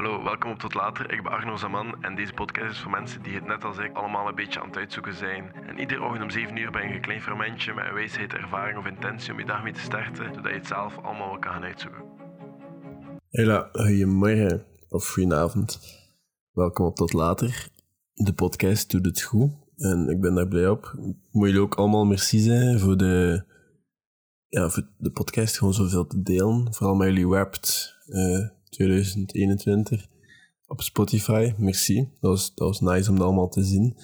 Hallo, welkom op Tot Later. Ik ben Arno Zaman en deze podcast is voor mensen die het net als ik allemaal een beetje aan het uitzoeken zijn. En iedere ochtend om 7 uur ben je een klein fermentje met een wijsheid, ervaring of intentie om je dag mee te starten, zodat je het zelf allemaal wel kan gaan uitzoeken. Hela, goedemorgen of goedenavond. Welkom op Tot Later. De podcast doet het goed en ik ben daar blij op. Moet jullie ook allemaal merci zijn voor de, ja, voor de podcast gewoon zoveel te delen. Vooral met jullie Wrapped 2021 op Spotify. Merci. Dat was, dat was nice om dat allemaal te zien.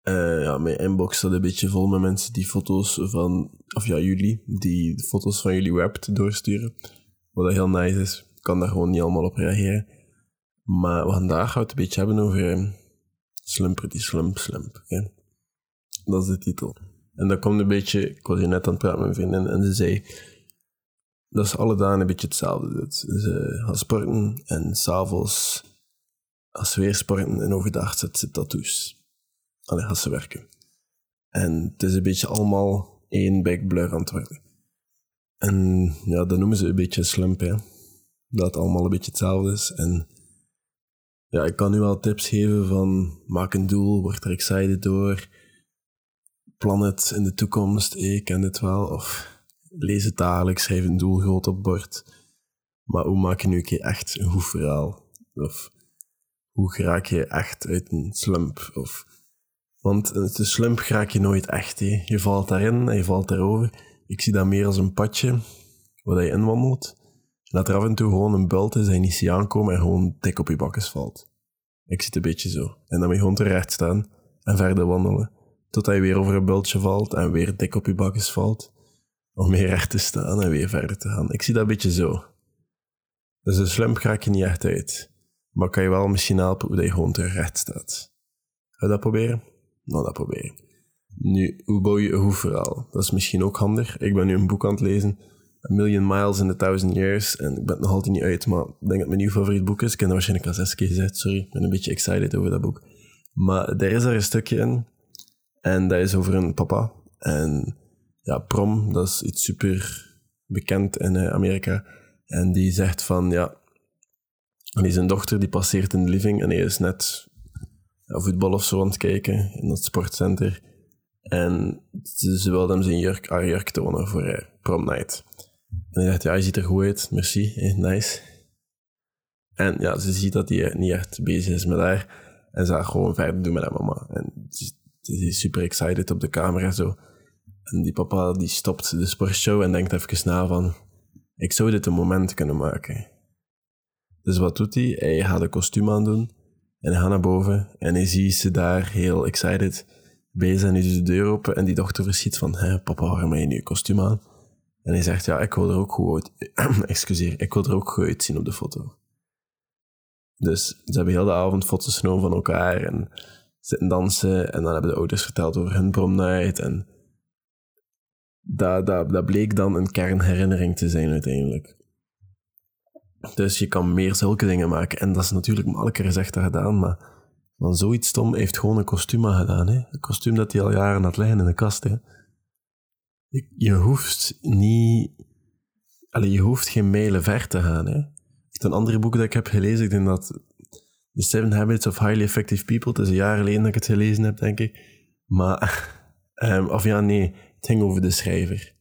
Eh, ja, mijn inbox staat een beetje vol met mensen die foto's van, of ja, jullie, die foto's van jullie Wrapped doorsturen. Wat heel nice is. Ik kan daar gewoon niet allemaal op reageren. Maar vandaag gaan we het een beetje hebben over eh, Slump Pretty Slump Slump. hè. Dat is de titel. En dat komt een beetje... Ik was hier net aan het praten met mijn vriendin en ze zei... Dat is alle dagen een beetje hetzelfde. Dus, Ze gaat sporten en s'avonds als ze weer sporten en overdag zet ze tattoos. Allee, gaat ze werken. En het is een beetje allemaal één big blur aan worden. En ja, dat noemen ze een beetje slump, hè. Dat het allemaal een beetje hetzelfde is. En ja, ik kan nu wel tips geven van maak een doel, word er excited door, plan het in de toekomst, ik ken het wel, of lees het dagelijks, schrijf een doel groot op bord. Maar hoe maak je nu een keer echt een goed verhaal? Of hoe raak je echt uit een slump? Of, want uit een slump raak je nooit echt. hè. Je valt daarin en je valt daarover. Ik zie dat meer als een padje waar je inwandelt. En dat er af en toe gewoon een bult is en je niet ziet aankomen en gewoon dik op je bakkes valt. Ik zie het een beetje zo. En dan moet je gewoon terecht staan en verder wandelen. Totdat je weer over een bultje valt en weer dik op je bakkes valt. Om weer recht te staan en weer verder te gaan. Ik zie dat een beetje zo. Dus een slump raak je niet echt uit. Maar kan je wel misschien helpen hoe je gewoon terecht staat. Ga dat proberen? Nou, dat proberen. Nu, hoe bouw je een goed verhaal? Dat is misschien ook handig. Ik ben nu een boek aan het lezen. A Million Miles in a Thousand Years. En ik ben het nog altijd niet uit, maar ik denk dat het mijn nieuw favoriet boek is. Ik heb dat waarschijnlijk al zes keer gezegd, sorry. Ik ben een beetje excited over dat boek. Maar er is er een stukje in. En dat is over een papa. En ja, prom, dat is iets super bekend in eh, Amerika. En die zegt van, ja... En die zijn dochter, die passeert in de living. En hij is net ja, voetbal of zo aan het kijken in dat sportcenter. En ze, wilde hem zijn jurk, haar jurk tonen voor eh, prom night. En hij zegt, ja, hij ziet er goed uit, merci, eh, nice. En ja, ze ziet dat hij eh, niet echt bezig is met haar. En ze gaat gewoon verder doen met haar mama. En ze is super excited op de camera en zo. En die papa die stopt de sportshow en denkt even na van... Ik zou dit een moment kunnen maken. Dus wat doet hij? Hij gaat een kostuum aandoen. En hij gaat naar boven. En hij ziet ze daar heel excited bezig. En hij doet de deur open. En die dochter verschiet van... Hé, papa, waarom heb je nu een kostuum aan? En hij zegt, ja, ik wil er ook goed. Excuseer, ik wil er ook goed uitzien op de foto. Dus ze hebben heel de avond foto's genomen van elkaar. En zitten dansen. En dan hebben de ouders verteld over hun promnight. En dat, dat, bleek dan een kernherinnering te zijn uiteindelijk. Dus je kan meer zulke dingen maken. En dat is natuurlijk makkelijker gezegd dan gedaan, maar van zoiets stom heeft gewoon een kostuum aan gedaan. Hè? Een kostuum dat hij al jaren had liggen in de kast. Hè? Je, je hoeft niet... Allee, je hoeft geen mijlen ver te gaan. Hè? Een andere boek dat ik heb gelezen, ik denk dat The Seven Habits of Highly Effective People, het is een jaar geleden dat ik het gelezen heb, denk ik. Maar, ehm, of ja, nee, het ging over de schrijver.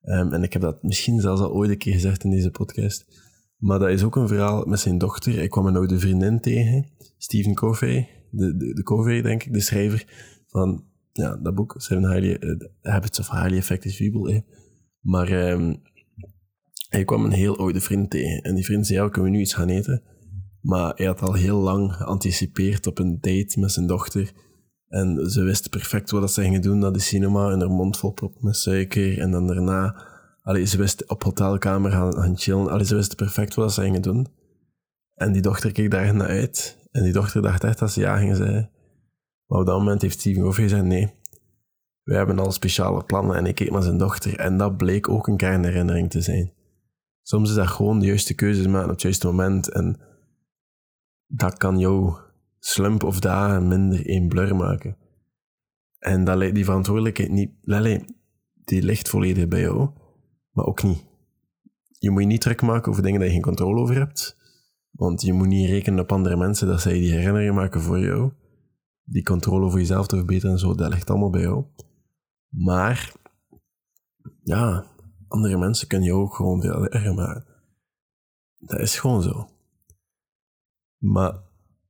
Ehm, en ik heb dat misschien zelfs al ooit een keer gezegd in deze podcast. Maar dat is ook een verhaal met zijn dochter. Ik kwam een oude vriendin tegen, Stephen Covey, de, de, de Covey, denk ik, de schrijver van ja, dat boek, Seven Highly, eh, The Habits of Highly Effective People. hè. Maar ehm, hij kwam een heel oude vriend tegen. En die vriend zei, ja, kunnen we nu iets gaan eten? Maar hij had al heel lang geanticipeerd op een date met zijn dochter. En ze wist perfect wat ze gingen doen naar de cinema en haar mond vol proppen met suiker. En dan daarna, ze wist op hotelkamer gaan, gaan chillen. Allee, ze wist perfect wat ze gingen doen. En die dochter keek daar naar uit. En die dochter dacht echt dat ze ja gingen zeggen. Maar op dat moment heeft Steven Covey gezegd, nee, we hebben al speciale plannen. En ik keek naar zijn dochter. En dat bleek ook een kernherinnering te zijn. Soms is dat gewoon de juiste keuzes maken op het juiste moment. En dat kan jou slump of dagen minder één blur maken. En dat, die verantwoordelijkheid niet, allee, die ligt volledig bij jou, maar ook niet. Je moet je niet druk maken over dingen waar je geen controle over hebt, Want je moet niet rekenen op andere mensen dat zij die herinneringen maken voor jou. Die controle voor jezelf toch beter en zo, dat ligt allemaal bij jou. Maar, ja, andere mensen kunnen je ook gewoon veel erger maken. Dat is gewoon zo. Maar,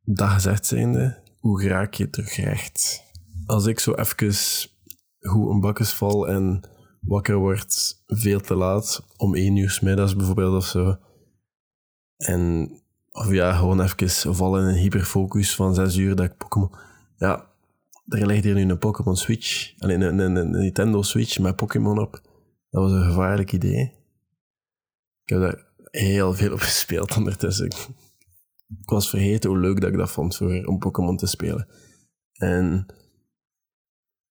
dat gezegd zijnde, hoe raak je terug recht? Als ik zo even hoe een bakjes val en wakker word veel te laat, om één uur middags bijvoorbeeld of zo, en of ja, gewoon even vallen in een hyperfocus van zes uur dat ik Pokémon... Ja, er ligt hier nu een Pokémon Switch. Alleen een, een, een, Nintendo Switch met Pokémon op. Dat was een gevaarlijk idee. Ik heb daar heel veel op gespeeld ondertussen. Ik was vergeten hoe leuk dat ik dat vond voor, om Pokémon te spelen. En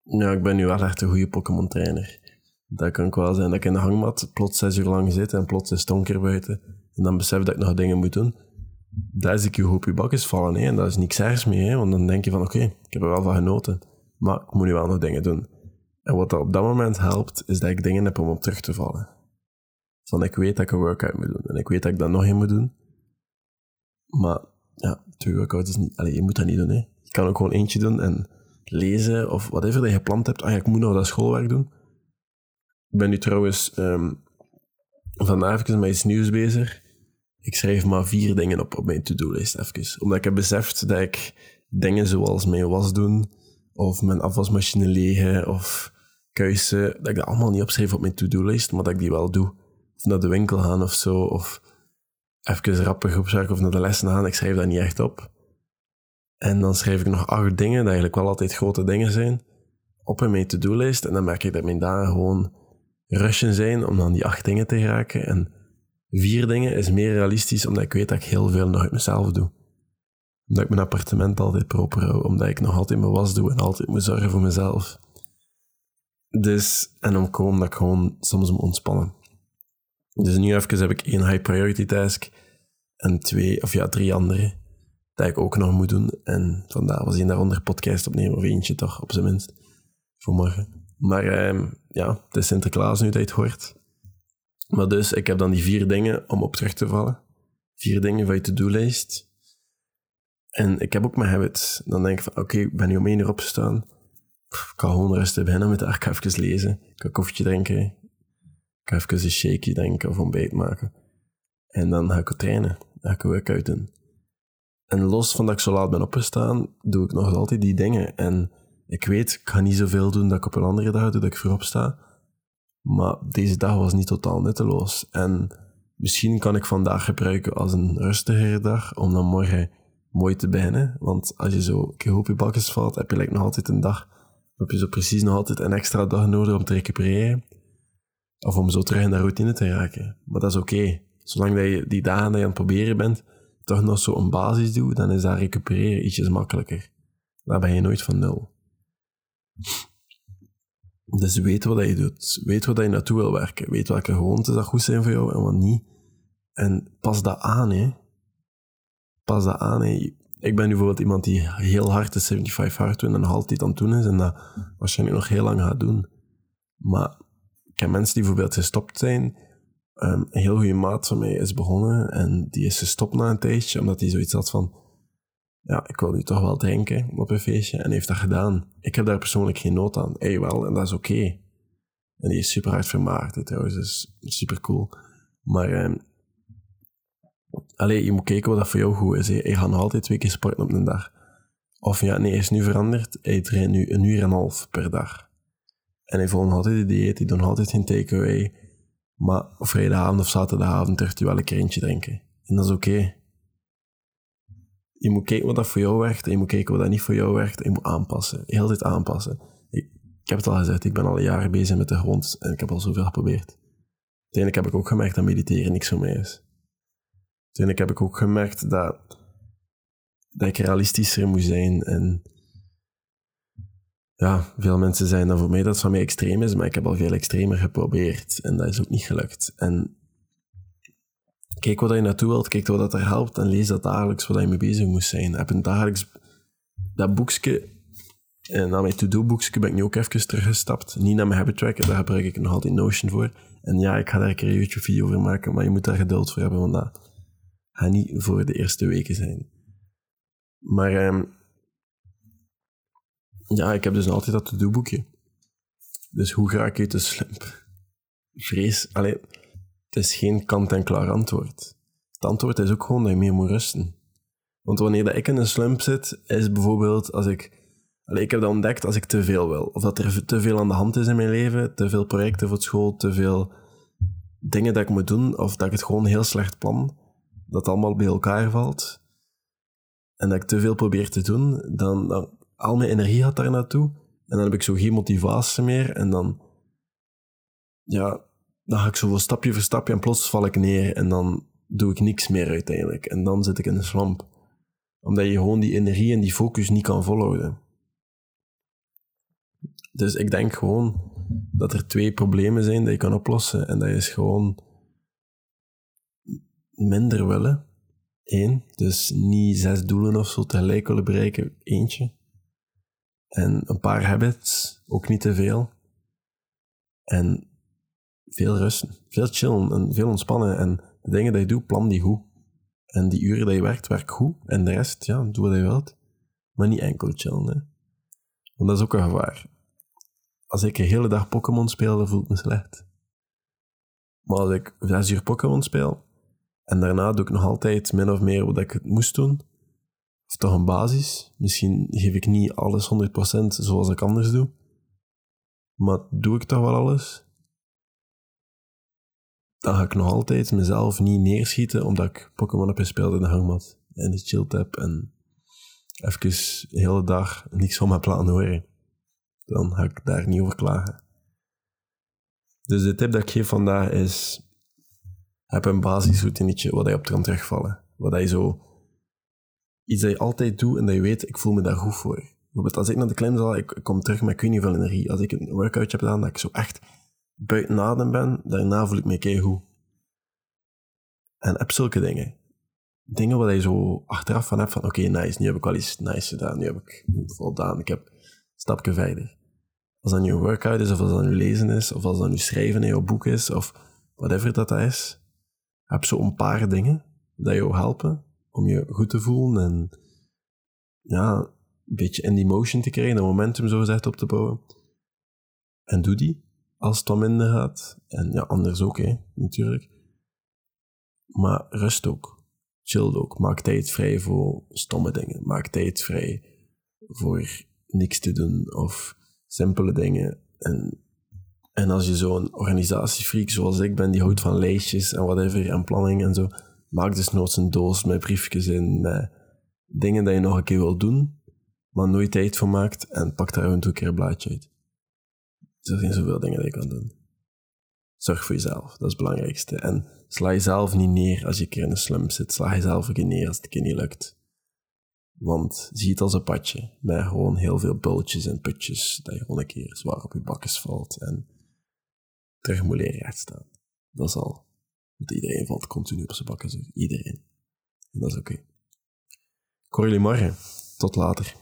ja, ik ben nu wel echt een goede Pokémon trainer. Dat kan ik wel zijn dat ik in de hangmat plots zes uur lang zit en plots is donker buiten. En dan besef dat ik nog dingen moet doen. Daar zie ik je hoop je bakjes vallen. Hè? En dat is niks ergs meer. Hè? Want dan denk je van oké, ik heb er wel van genoten. Maar ik moet nu wel nog dingen doen. En wat dat op dat moment helpt, is dat ik dingen heb om op terug te vallen. Van ik weet dat ik een workout moet doen. En ik weet dat ik dat nog een moet doen. Maar ja, twee workouts is niet... Allee, je moet dat niet doen. Hè? Je kan ook gewoon eentje doen en lezen of whatever dat je gepland hebt. Ah ja, ik moet nog dat schoolwerk doen. Ik ben nu trouwens um, vandaag even met iets nieuws bezig. Ik schrijf maar vier dingen op op mijn to-do-lijst even. Omdat ik heb beseft dat ik dingen zoals mijn was doen, of mijn afwasmachine legen, of kuisen, dat ik dat allemaal niet opschrijf op mijn to-do-lijst, maar dat ik die wel doe. Of naar de winkel gaan of zo, of even rappen groepswerk of naar de lessen gaan. Ik schrijf dat niet echt op. En dan schrijf ik nog acht dingen, dat eigenlijk wel altijd grote dingen zijn, op in mijn to-do-lijst. En dan merk ik dat mijn dagen gewoon rushen zijn om dan die acht dingen te raken. En vier dingen is meer realistisch, omdat ik weet dat ik heel veel nog uit mezelf doe. Omdat ik mijn appartement altijd proper hou, omdat ik nog altijd mijn was doe en altijd moet zorgen voor mezelf. Dus, en om komen dat ik gewoon soms moet ontspannen. Dus nu even heb ik één high priority task en twee, of ja, drie andere dat ik ook nog moet doen. En vandaar was hij daaronder podcast opnemen, of eentje toch, op zijn minst, voor morgen. Maar eh, ja, het is Sinterklaas nu dat het hoort. Maar dus, ik heb dan die vier dingen om op terug te vallen. Vier dingen van je to-do-lijst. En ik heb ook mijn habits. Dan denk ik van, oké, ik ben nu om één uur opgestaan. Ik kan gewoon rustig beginnen met ga even lezen. Ik ga koffietje drinken. Ik ga even een shakeje drinken of ontbijt maken. En dan ga ik trainen. Dan ga ik workout doen. En los van dat ik zo laat ben opgestaan, doe ik nog altijd die dingen. En ik weet, ik ga niet zoveel doen dat ik op een andere dag doe, dat ik voorop sta. Maar deze dag was niet totaal nutteloos. En misschien kan ik vandaag gebruiken als een rustigere dag, om dan morgen mooi te beginnen. Want als je zo een hoop je bakjes valt, heb je like nog altijd een dag. Heb je zo precies nog altijd een extra dag nodig om te recupereren. Of om zo terug in de routine te raken. Maar dat is oké. Zolang dat je die dagen dat je aan het proberen bent, toch nog zo een basis doet, dan is dat recupereren ietsjes makkelijker. Dan ben je nooit van nul. Dus weet wat je doet. Weet wat je naartoe wil werken. Weet welke gewoontes dat goed zijn voor jou en wat niet. En pas dat aan, hè. Pas dat aan, hè. Ik ben nu bijvoorbeeld iemand die heel hard de 75 hard doet en nog altijd aan het doen is en dat waarschijnlijk nog heel lang gaat doen. Maar ik heb mensen die bijvoorbeeld gestopt zijn. Um, een heel goede maat van mij is begonnen en die is gestopt na een tijdje, omdat hij zoiets had van ja, ik wil nu toch wel drinken op een feestje. En heeft dat gedaan. Ik heb daar persoonlijk geen nood aan. Hij wel, en dat is oké. En die is super hard vermaard, trouwens. is super cool. Maar, eh, allee, je moet kijken wat dat voor jou goed is. Hij gaat nog altijd twee keer sporten op een dag. Of ja, nee, hij is nu veranderd. Hij traint nu een uur en een half per dag. En volgt nog altijd de dieet, doet nog altijd geen takeaway. Maar vrijdagavond of zaterdagavond durft hij wel een keer eentje drinken. En dat is oké je moet kijken wat dat voor jou werkt en je moet kijken wat dat niet voor jou werkt en je moet aanpassen. Heel tijd aanpassen. Ik, ik, heb het al gezegd, ik ben al jaren bezig met de grond en ik heb al zoveel geprobeerd. Uiteindelijk heb ik ook gemerkt dat mediteren niks voor mij is. Uiteindelijk heb ik ook gemerkt dat, dat ik realistischer moet zijn en ja, veel mensen zijn dan voor mij dat het van mij extreem is, maar ik heb al veel extremer geprobeerd en dat is ook niet gelukt. En kijk wat je naartoe wilt, kijk wat dat er helpt en lees dat dagelijks wat je mee bezig moet zijn. Heb een dagelijks dat boekje, en naar mijn to-do-boekje ben ik nu ook even teruggestapt. Niet naar mijn habit tracker, daar gebruik ik nog altijd Notion voor. En ja, ik ga daar een keer een YouTube-video over maken, maar je moet daar geduld voor hebben, want dat, Ga niet voor de eerste weken zijn. Maar ehm, ja, ik heb dus altijd dat to-do-boekje. Dus hoe ga ik uit de slump? Vrees, alleen, het is geen kant-en-klaar antwoord. Het antwoord is ook gewoon dat je meer moet rusten. Want wanneer dat ik in een slump zit, is bijvoorbeeld als ik... Allee, ik heb dat ontdekt als ik te veel wil. Of dat er te veel aan de hand is in mijn leven, te veel projecten voor school, te veel dingen dat ik moet doen, of dat ik het gewoon heel slecht plan, dat allemaal bij elkaar valt, en dat ik te veel probeer te doen, dan, dan al mijn energie gaat daar naartoe, en dan heb ik zo geen motivatie meer, en dan, ja, dan ga ik zo stapje voor stapje, en plots val ik neer, en dan doe ik niks meer uiteindelijk. En dan zit ik in een slump. Omdat je gewoon die energie en die focus niet kan volhouden. Dus ik denk gewoon dat er twee problemen zijn die je kan oplossen. En dat is gewoon minder willen. Eén. Dus niet zes doelen of zo tegelijk willen bereiken. Eentje. En een paar habits. Ook niet te veel. En veel rusten. Veel chillen en veel ontspannen. En de dingen die je doet, plan die goed. En die uren dat je werkt, werk goed. En de rest, ja, doe wat je wilt. Maar niet enkel chillen. Hè. Want dat is ook een gevaar als ik een hele dag Pokémon speel, dan voel me slecht. Maar als ik zes uur Pokémon speel, en daarna doe ik nog altijd min of meer wat ik het moest doen, toch een basis, misschien geef ik niet alles 100% zoals ik anders doe, maar doe ik toch wel alles, dan ga ik nog altijd mezelf niet neerschieten omdat ik Pokémon heb gespeeld in de hangmat en de chilled heb en even de hele dag niks van mijn plan horen dan ga ik daar niet over klagen. Dus de tip dat ik geef vandaag is: heb een basisroutinetje wat je op kan terugvallen. Wat je zo. Iets dat je altijd doet en dat je weet, ik voel me daar goed voor. Bijvoorbeeld als ik naar de klimzaal, ik, ik kom terug met ik weet veel energie. Als ik een workout heb gedaan, dat ik zo echt buiten adem ben, daarna voel ik me kei goed. En heb zulke dingen. Dingen waar je zo achteraf van hebt van, oké, nice, nu heb ik wel iets nice gedaan, nu heb ik voldaan, ik heb stapje verder. Als dat nu een workout is, of als dat nu lezen is, of als dat nu schrijven in jouw boek is, of whatever dat, dat is, heb zo een paar dingen dat jou helpen om je goed te voelen en ja, een beetje in die motion te krijgen, een momentum zo gezegd op te bouwen. En doe die als het wat minder gaat. En ja, anders ook, hè, natuurlijk. Maar rust ook. Chill ook. Maak tijd vrij voor stomme dingen. Maak tijd vrij voor niks te doen of simpele dingen. En, en als je zo'n organisatiefreak zoals ik ben, die houdt van lijstjes en whatever en planning en zo, maak dus nooit een doos met briefjes in, met dingen dat je nog een keer wil doen, maar nooit tijd voor maakt en pak daar een keer een blaadje uit. Er zijn zoveel dingen die je kan doen. Zorg voor jezelf, dat is het belangrijkste. En sla jezelf niet neer als je een keer in een slum zit. Sla jezelf een keer neer als het een keer niet lukt. Want zie het als een padje met gewoon heel veel bultjes en putjes, dat je gewoon een keer zwaar op je bakkes valt en terug moet leren rechtstaan. Dat is al. Want iedereen valt continu op zijn bakken, iedereen. En dat is oké. Okay. Ik hoor jullie morgen. Tot later.